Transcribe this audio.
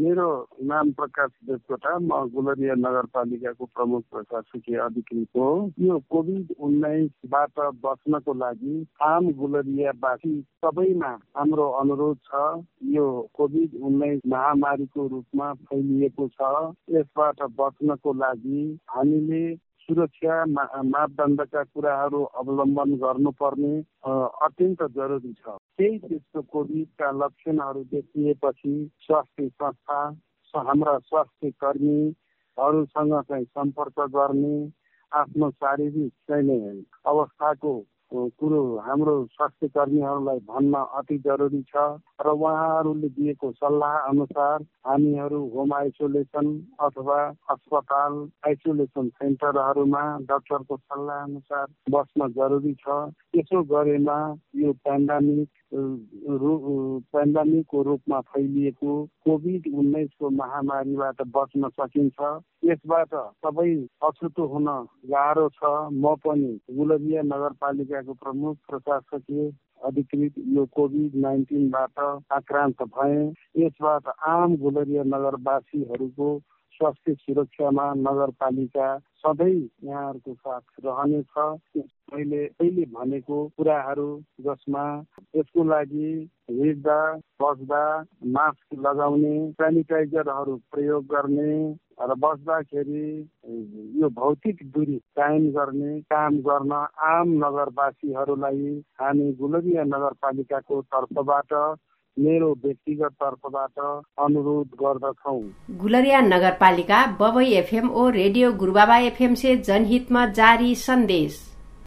मेरो नाम प्रकाश देवकोटा म गुलरिया नगरपालिकाको प्रमुख प्रशासकीय अधिकृत हो। यो कोभिड उन्नाइसबाट बच्नको लागि आम गुलरियावासी सबैमा हाम्रो अनुरोध छ यो कोभिड उन्नाइस महामारीको रूपमा फैलिएको छ। यसबाट बच्नको लागि हामीले सुरक्षा मापदण्डका कुराहरू अवलम्बन गर्नुपर्ने अत्यन्त जरुरी छ। केही त्यस्तो कोभिडका लक्षणहरू देखिएपछि स्वास्थ्य संस्था हाम्रा स्वास्थ्य कर्मीहरूसँग चाहिँ सम्पर्क गर्ने आफ्नो शारीरिक चाहिँ अवस्थाको कुरो हाम्रो स्वास्थ्य कर्मीहरूलाई भन्न अति जरुरी छ र उहाँहरूले दिएको सल्लाह अनुसार हामीहरू होम आइसोलेसन अथवा अस्पताल आइसोलेसन सेन्टरहरूमा डाक्टरको सल्लाह अनुसार बस्न जरुरी छ। त्यसो गरेमा यो पेन्डामिक पेन्डामिकको रूपमा फैलिएको कोभिड उन्नाइसको महामारीबाट बच्न सकिन्छ। यसबाट सबै अछुतो हुन गाह्रो छ। म पनि गुलबिया नगरपालिकाको प्रमुख प्रशासकीय अधिकृत यो कोभिड नाइन्टिनबाट आक्रान्त भए। यसबाट आम गुलरिया नगरवासीहरूको स्वास्थ्य सुरक्षामा नगरपालिका सधैँ यहाँहरूको साथ रहनेछ। मैले अहिले भनेको कुराहरू जसमा यसको लागि हिँड्दा बस्दा मास्क लगाउने सेनिटाइजरहरू प्रयोग गर्ने र बस्दाखेरि यो भौतिक दूरी कायम गर्ने काम गर्न आम नगरवासीहरूलाई हामी गुलबिया नगरपालिकाको तर्फबाट मेरो व्यक्तिगत तर्फबाट अनुरोध गर्दछौ। गुलरिया नगरपालिका बबई एफएम ओ रेडियो गुरुबाबा एफएम से जनहित में जारी संदेश